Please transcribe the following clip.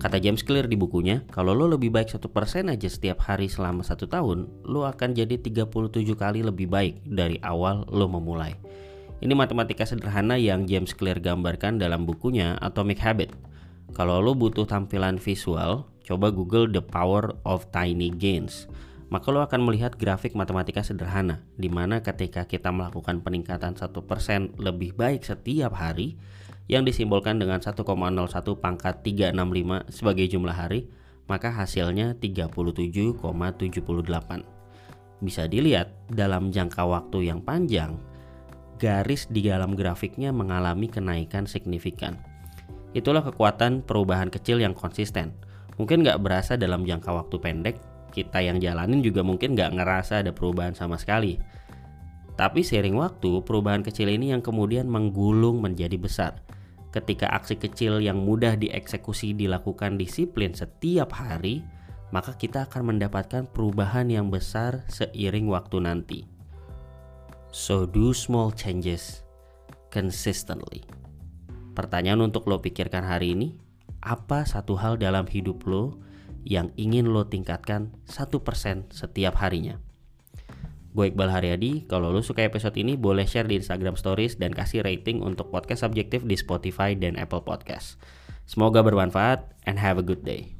Kata James Clear di bukunya, kalau lo lebih baik satu persen aja setiap hari selama satu tahun, lo akan jadi 37 kali lebih baik dari awal lo memulai. Ini matematika sederhana yang James Clear gambarkan dalam bukunya Atomic Habit. Kalau lo butuh tampilan visual, coba Google The Power of Tiny Gains. Maka lo akan melihat grafik matematika sederhana, di mana ketika kita melakukan peningkatan satu persen lebih baik setiap hari, yang disimbolkan dengan 1,01 pangkat 365 sebagai jumlah hari, maka hasilnya 37,78. Bisa dilihat dalam jangka waktu yang panjang, garis di dalam grafiknya mengalami kenaikan signifikan. Itulah kekuatan perubahan kecil yang konsisten. Mungkin nggak berasa dalam jangka waktu pendek, kita yang jalanin juga mungkin nggak ngerasa ada perubahan sama sekali. Tapi seiring waktu, perubahan kecil ini yang kemudian menggulung menjadi besar ketika aksi kecil yang mudah dieksekusi dilakukan disiplin setiap hari, maka kita akan mendapatkan perubahan yang besar seiring waktu nanti. So do small changes consistently. Pertanyaan untuk lo pikirkan hari ini, apa satu hal dalam hidup lo yang ingin lo tingkatkan satu persen setiap harinya? Gue Iqbal Haryadi, kalau lu suka episode ini boleh share di Instagram Stories dan kasih rating untuk podcast subjektif di Spotify dan Apple Podcast. Semoga bermanfaat and have a good day.